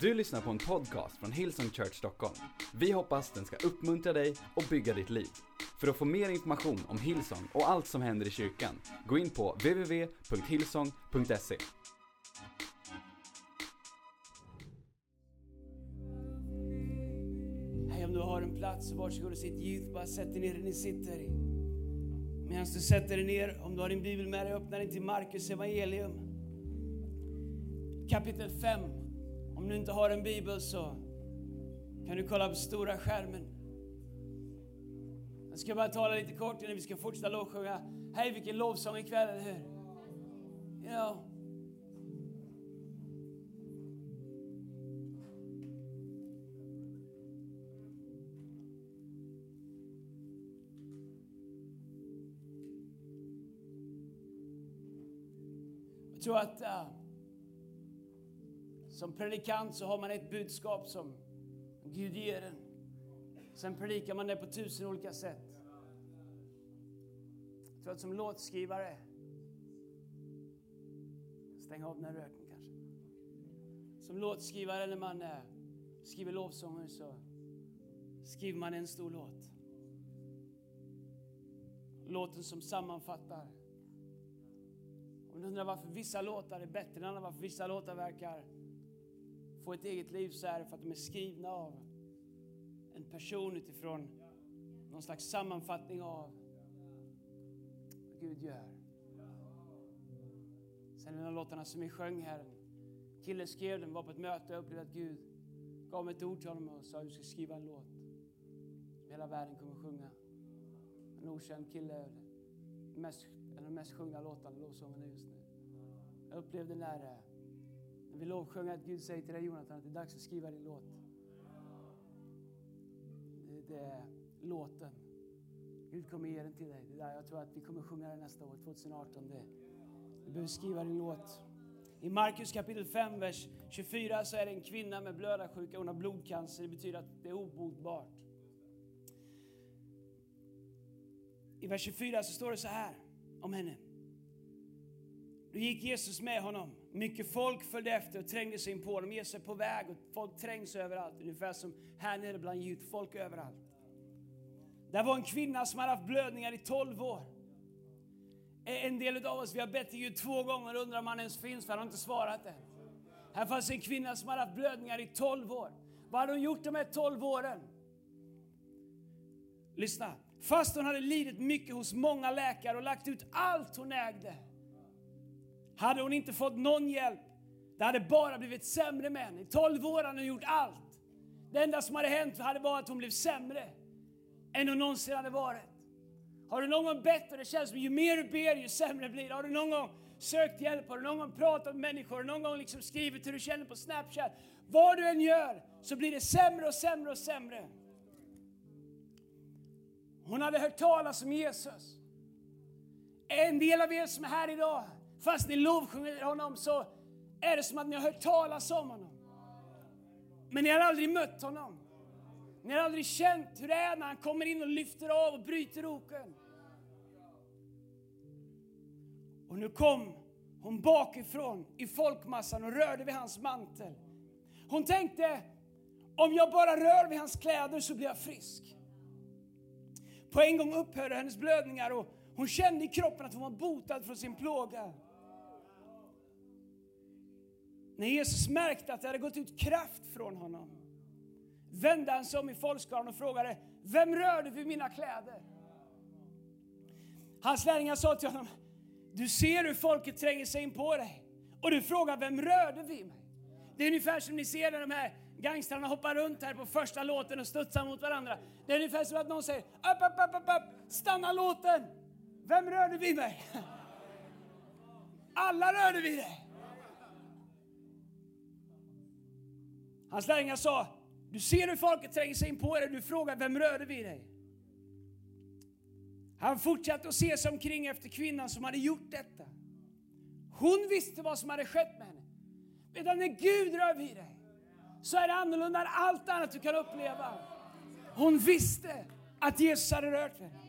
Du lyssnar på en podcast från Hillsong Church Stockholm. Vi hoppas den ska uppmuntra dig och bygga ditt liv. För att få mer information om Hillsong och allt som händer i kyrkan, gå in på www.hillsong.se. Hej, om du har en plats varsågod och sitt djupt. Bara sätt dig ner där ni sitter. Medan du sätter dig ner, om du har din bibel med dig, öppna den till Markus evangelium. Kapitel 5. Om du inte har en bibel så kan du kolla på stora skärmen. Jag ska bara tala lite kort innan vi ska fortsätta lovsjunga. Hej, vilken lovsång ikväll, eller hur? Ja. Jag tror att uh, som predikant så har man ett budskap som Gud ger en. Sen predikar man det på tusen olika sätt. Jag tror att som låtskrivare, stäng av den här röken kanske. Som låtskrivare när man eh, skriver lovsånger så skriver man en stor låt. Låten som sammanfattar om du undrar varför vissa låtar är bättre än andra, varför vissa låtar verkar få ett eget liv, så är det för att de är skrivna av en person utifrån någon slags sammanfattning av vad Gud gör. Sen är det låtarna som vi sjöng här, en kille skrev den, var på ett möte och upplevde att Gud gav mig ett ord till honom och sa att du ska skriva en låt som hela världen kommer att sjunga. En okänd kille, mest en av de mest sjungna låtarna, lovsångerna just nu. Jag upplevde när, eh, jag vi lovsjunga att Gud säger till dig Jonathan att det är dags att skriva din låt. Det, det är låten. Gud kommer ge den till dig. Det där jag tror att vi kommer sjunga den nästa år, 2018. Det, du behöver skriva din låt. I Markus kapitel 5, vers 24 så är det en kvinna med blödarsjuka. Hon har blodcancer. Det betyder att det är obotbart. I vers 24 så står det så här om henne. Då gick Jesus med honom. Mycket folk följde efter och trängde sig in på dem. Jesus är på väg och folk trängs överallt. Ungefär som här nere bland ljud, folk överallt. Där var en kvinna som hade haft blödningar i 12 år. En del av oss vi har bett till Gud två gånger och undrar om han ens finns, för han har inte svarat än. Här fanns en kvinna som hade haft blödningar i 12 år. Vad hade hon gjort de här 12 åren? Lyssna. Fast hon hade lidit mycket hos många läkare och lagt ut allt hon ägde hade hon inte fått någon hjälp. Det hade bara blivit sämre med henne. I 12 år hade hon gjort allt. Det enda som hade hänt hade varit att hon blev sämre än hon någonsin hade varit. Har du någon gång bett och det känns som ju mer du ber ju sämre blir det? Har du någon gång sökt hjälp? Har du någon gång pratat med människor? Har du någon gång liksom skrivit hur du känner på Snapchat? Vad du än gör så blir det sämre och sämre och sämre. Hon hade hört talas om Jesus. En del av er som är här idag, fast ni lovsjunger honom så är det som att ni har hört talas om honom. Men ni har aldrig mött honom. Ni har aldrig känt hur det är när han kommer in och lyfter av och bryter oken. Och nu kom hon bakifrån i folkmassan och rörde vid hans mantel. Hon tänkte, om jag bara rör vid hans kläder så blir jag frisk. På en gång upphörde hennes blödningar och hon kände i kroppen att hon var botad från sin plåga. När Jesus märkte att det hade gått ut kraft från honom vände han sig om i folkskaran och frågade, vem rörde vid mina kläder? Hans lärjungar sa till honom, du ser hur folket tränger sig in på dig och du frågar, vem rörde vid mig? Det är ungefär som ni ser när de här gangstrarna hoppar runt här på första låten och studsar mot varandra. Det är ungefär som att någon säger, upp, upp, upp, upp, upp. stanna låten! Vem rörde vid mig? Alla rörde vid dig! Hans lärjungar sa, du ser hur folket tränger sig in på dig, du frågar vem rörde vid dig? Han fortsatte att se sig omkring efter kvinnan som hade gjort detta. Hon visste vad som hade skett med henne. Medan när Gud rör vid dig så är det annorlunda än allt annat du kan uppleva. Hon visste att Jesus hade rört vid henne.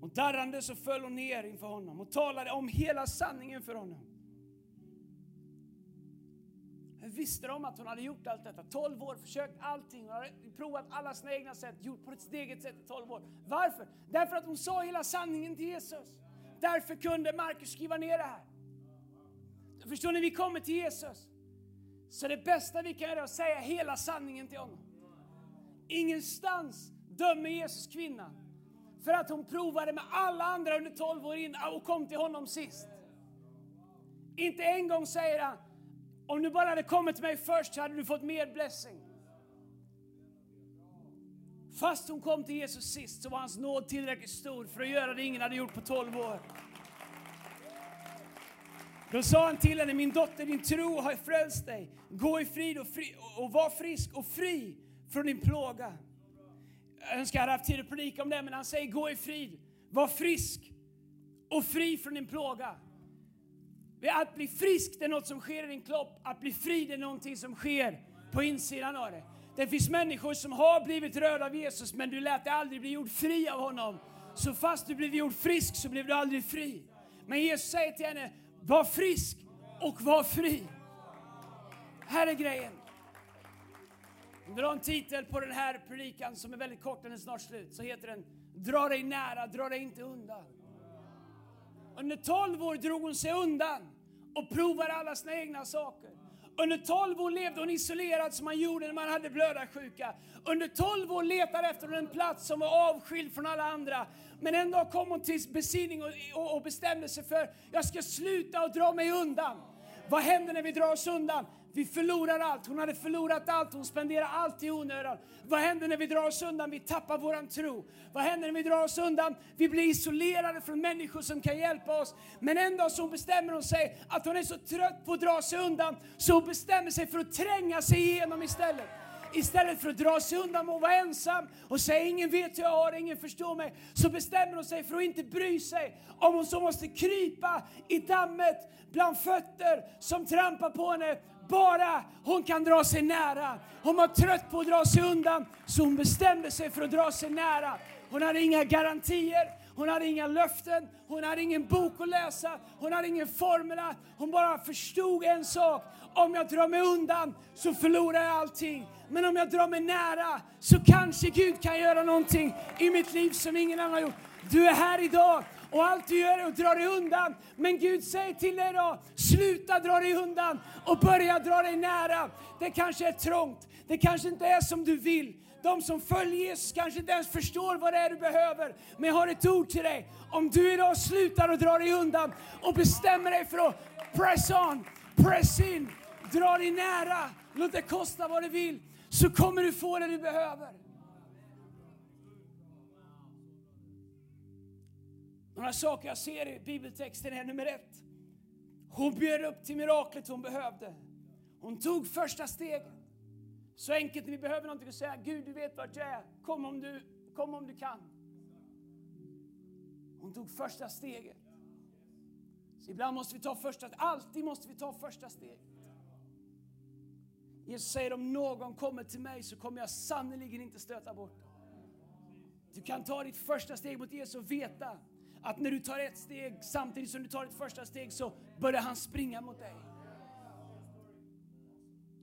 Och darrande så föll hon ner inför honom och talade om hela sanningen för honom. Hur visste de att hon hade gjort allt detta? 12 år, försökt allting, hon hade provat alla sina egna sätt, gjort på sitt eget sätt i 12 år. Varför? Därför att hon sa hela sanningen till Jesus. Därför kunde Markus skriva ner det här. Förstår ni, vi kommer till Jesus. Så det bästa vi kan göra är att säga hela sanningen till honom. Ingenstans dömer Jesus kvinnan för att hon provade med alla andra under 12 år innan och kom till honom sist. Inte en gång säger han, om du bara hade kommit till mig först så hade du fått mer blessing. Fast hon kom till Jesus sist så var hans nåd tillräckligt stor för att göra det ingen hade gjort på 12 år. Då sa han till henne, min dotter, din tro har frälst dig. Gå i frid och, fri, och var frisk och fri från din plåga. Jag önskar jag hade haft tid att predika om det, men han säger gå i frid, var frisk och fri från din plåga. Att bli frisk det är något som sker i din kropp, att bli fri det är någonting som sker på insidan av det. Det finns människor som har blivit rörda av Jesus, men du lät dig aldrig bli gjord fri av honom. Så fast du blev gjord frisk så blev du aldrig fri. Men Jesus säger till henne, var frisk och var fri. Här är grejen. Om du har en titel på den här predikan som är väldigt kort, den är snart slut, så heter den Dra dig nära, dra dig inte undan. Under 12 år drog hon sig undan och provade alla sina egna saker. Under 12 år levde hon isolerad som man gjorde när man hade blödarsjuka. Under 12 år letade efter en plats som var avskild från alla andra. Men en dag kom hon till besinning och, bestämde sig för jag ska sluta och dra mig undan. Vad händer när vi drar oss undan? Vi förlorar allt. Hon hade förlorat allt. Hon spenderade allt i onödan. Vad händer när vi drar oss undan? Vi tappar våran tro. Vad händer när vi drar oss undan? Vi blir isolerade från människor som kan hjälpa oss. Men en dag så bestämmer hon sig att hon är så trött på att dra sig undan så hon bestämmer sig för att tränga sig igenom istället. Istället för att dra sig undan och vara ensam och säga ingen vet hur jag har ingen förstår mig. Så bestämmer hon sig för att inte bry sig om hon så måste krypa i dammet bland fötter som trampar på henne bara hon kan dra sig nära. Hon var trött på att dra sig undan, så hon bestämde sig för att dra sig nära. Hon hade inga garantier, hon hade inga löften, hon hade ingen bok att läsa, hon hade ingen formel. Hon bara förstod en sak. Om jag drar mig undan så förlorar jag allting. Men om jag drar mig nära så kanske Gud kan göra någonting i mitt liv som ingen annan har gjort. Du är här idag och allt du gör är att dra dig undan. Men Gud säger till dig idag, sluta dra dig undan och börja dra dig nära. Det kanske är trångt, det kanske inte är som du vill. De som följer Jesus kanske inte ens förstår vad det är du behöver. Men jag har ett ord till dig. Om du idag slutar att dra dig undan och bestämmer dig för att press on, press in, dra dig nära, låt det kosta vad det vill, så kommer du få det du behöver. Några saker jag ser i bibeltexten är nummer ett. Hon bjöd upp till miraklet hon behövde. Hon tog första steget. Så enkelt när vi behöver någonting att säga, Gud du vet vart jag är, kom om du, kom om du kan. Hon tog första steget. Så ibland måste vi ta första, alltid måste vi ta första steget. Jesus säger om någon kommer till mig så kommer jag sannerligen inte stöta bort. Du kan ta ditt första steg mot Jesus och veta att när du tar ett steg samtidigt som du tar ett första steg så börjar han springa mot dig.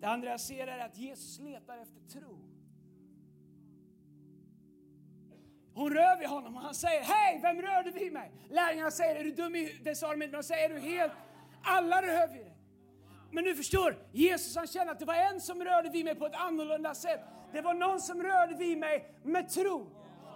Det andra jag ser är att Jesus letar efter tro. Hon rör vid honom och han säger Hej, vem rörde vid mig? Lärjungarna säger, är du dum i Det sa de inte, men de säger, är du helt... Alla rör vid dig. Men du förstår, Jesus han känner att det var en som rörde vid mig på ett annorlunda sätt. Det var någon som rörde vid mig med tro.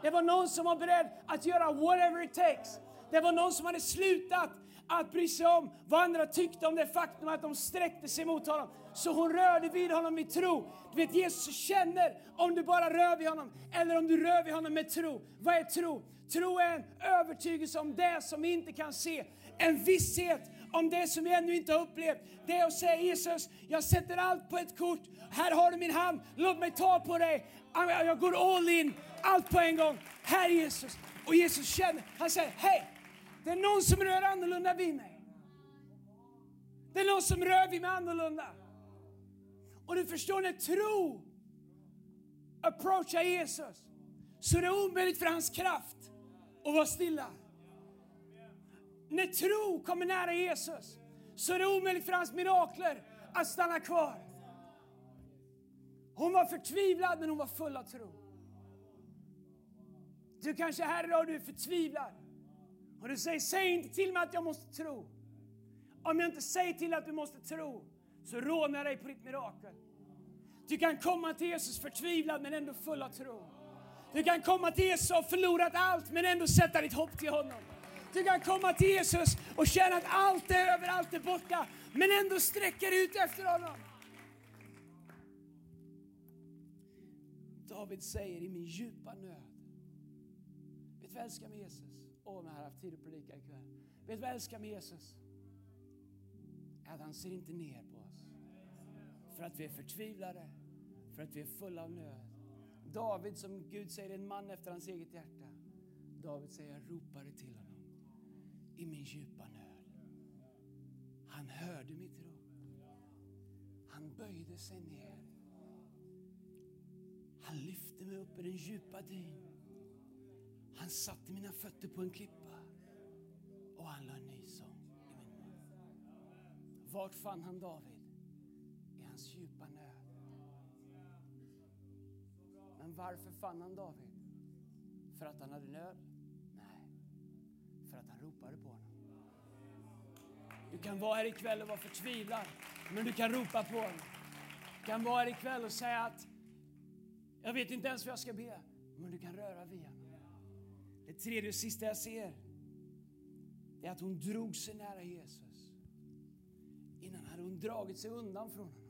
Det var någon som var beredd att göra whatever it takes. Det var någon som hade slutat att bry sig om vad andra tyckte om det faktum att de sträckte sig mot honom. Så hon rörde vid honom i tro. Du vet Jesus känner om du bara rör vid honom eller om du rör vid honom med tro. Vad är tro? Tro är en övertygelse om det som vi inte kan se. En visshet om det som vi ännu inte har upplevt. Det är att säga Jesus, jag sätter allt på ett kort. Här har du min hand, låt mig ta på dig. Jag går all in, allt på en gång. Här Jesus. Och Jesus känner, han säger, hej, det är någon som rör annorlunda vid mig. Det är någon som rör vid mig annorlunda. Och du förstår, när tro approachar Jesus så är det omöjligt för hans kraft att vara stilla. När tro kommer nära Jesus så är det omöjligt för hans mirakler att stanna kvar. Hon var förtvivlad men hon var full av tro. Du kanske är här idag och du är förtvivlad. Och du säger, säg inte till mig att jag måste tro. Om jag inte säger till att du måste tro, så rånar jag dig på ditt mirakel. Du kan komma till Jesus förtvivlad men ändå full av tro. Du kan komma till Jesus och förlorat allt men ändå sätta ditt hopp till honom. Du kan komma till Jesus och känna att allt är över, allt är borta, men ändå sträcker ut efter honom. David säger i min djupa nöd. Vet du vad jag älskar med Jesus? Åh, om jag hade haft tid att predika ikväll. Vet du vad jag älskar med Jesus? Att han ser inte ner på oss. För att vi är förtvivlade, för att vi är fulla av nöd. David, som Gud säger, är en man efter hans eget hjärta. David säger, jag ropade till honom i min djupa nöd. Han hörde mitt rop. Han böjde sig ner. Han lyfte mig upp i den djupa dyn. Han satte mina fötter på en klippa och han la en ny sång i min mun. Vart fann han David? I hans djupa nöd. Men varför fann han David? För att han hade nöd? Att han ropade på honom. Du kan vara här ikväll och vara förtvivlad, men du kan ropa på honom. Du kan vara här ikväll och säga att jag vet inte ens vad jag ska be, men du kan röra vid honom. Det tredje och sista jag ser, det är att hon drog sig nära Jesus. Innan hade hon dragit sig undan från honom.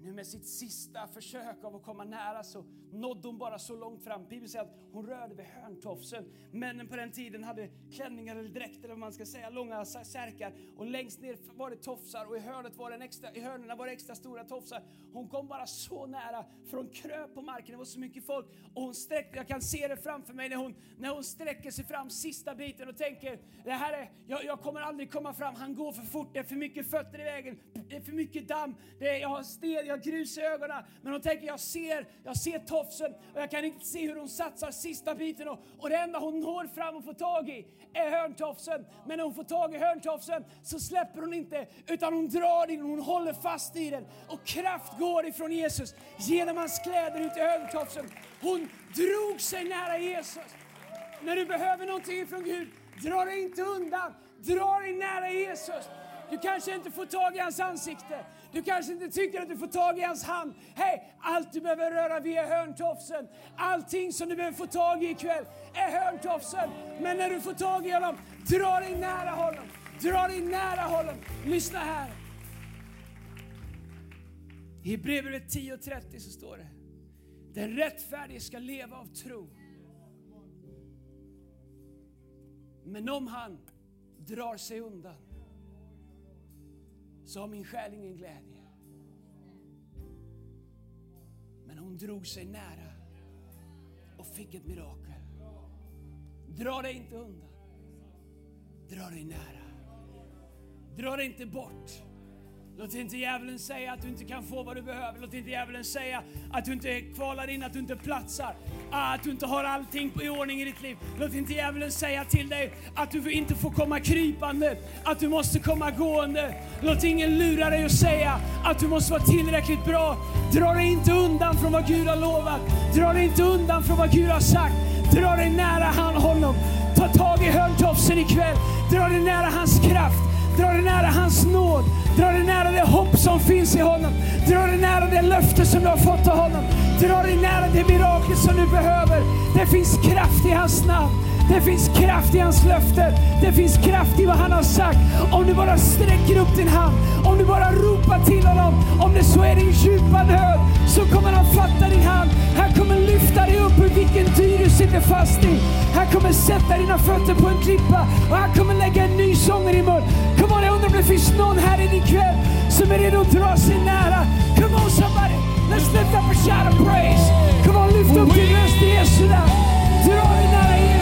Nu med sitt sista försök av att komma nära så nådde hon bara så långt fram. Bibeln säger att hon rörde vid hörntofsen. Männen på den tiden hade klänningar eller dräkter, eller vad man ska säga, långa särkar. Och längst ner var det tofsar och i, hörnet var det extra, i hörnerna var det extra stora tofsar. Hon kom bara så nära, för hon kröp på marken, det var så mycket folk. Och hon sträckte, jag kan se det framför mig när hon, när hon sträcker sig fram sista biten och tänker, det här är, jag, jag kommer aldrig komma fram, han går för fort, det är för mycket fötter i vägen, det är för mycket damm, det är, jag har sten, jag har grus i ögonen. Men hon tänker, jag ser, jag ser proffsen och jag kan inte se hur hon satsar sista biten. Och, och det enda hon når fram och får tag i är hörntofsen. Men när hon får tag i hörntofsen så släpper hon inte, utan hon drar i den, hon håller fast i den. Och kraft går ifrån Jesus genom hans kläder ut i hörntofsen. Hon drog sig nära Jesus. När du behöver någonting från Gud, dra dig inte undan. Dra dig nära Jesus. Du kanske inte får tag i hans ansikte. Du kanske inte tycker att du får tag i hans hand. Hej, allt du behöver röra vid är hörntofsen. Allting som du behöver få tag i ikväll är hörntofsen. Men när du får tag i honom, dra dig nära honom. Dra dig nära honom. Lyssna här. I Hebreerbrevet 10.30 så står det. Den rättfärdige ska leva av tro. Men om han drar sig undan så har min själ ingen glädje. Men hon drog sig nära och fick ett mirakel. Dra dig inte undan. Dra dig nära. Dra dig inte bort. Låt inte djävulen säga att du inte kan få vad du behöver. Låt inte djävulen säga att du inte kvalar in, att du inte platsar. Ah, att du inte har allting i ordning i ditt liv. Låt inte djävulen säga till dig att du inte får komma krypande, att du måste komma gående. Låt ingen lura dig och säga att du måste vara tillräckligt bra. Dra dig inte undan från vad Gud har lovat. Dra dig inte undan från vad Gud har sagt. Dra dig nära honom. Ta tag i hörntofsen ikväll. Dra dig nära hans kraft. Dra dig nära hans nåd. Dra dig nära det hopp som finns i honom. Dra dig nära det löfte som du har fått av honom. Dra dig nära det mirakel som du behöver. Det finns kraft i hans namn. Det finns kraft i hans löften. Det finns kraft i vad han har sagt. Om du bara sträcker upp din hand, om du bara ropar till honom, om det så är din djupa nöd, så kommer han fatta din hand. Han kommer lyfta dig upp ur vilken dyr du sitter fast i. Kommer sätta dina fötter på en klippa och han kommer lägga en ny sång i din mun. Come on, jag undrar om det finns någon här inne ikväll som är redo att dra sig nära. Come on somebody, let's lift up a shout of praise. Come on, lyft upp din röst i Jesu namn. Dra dig nära Jesus.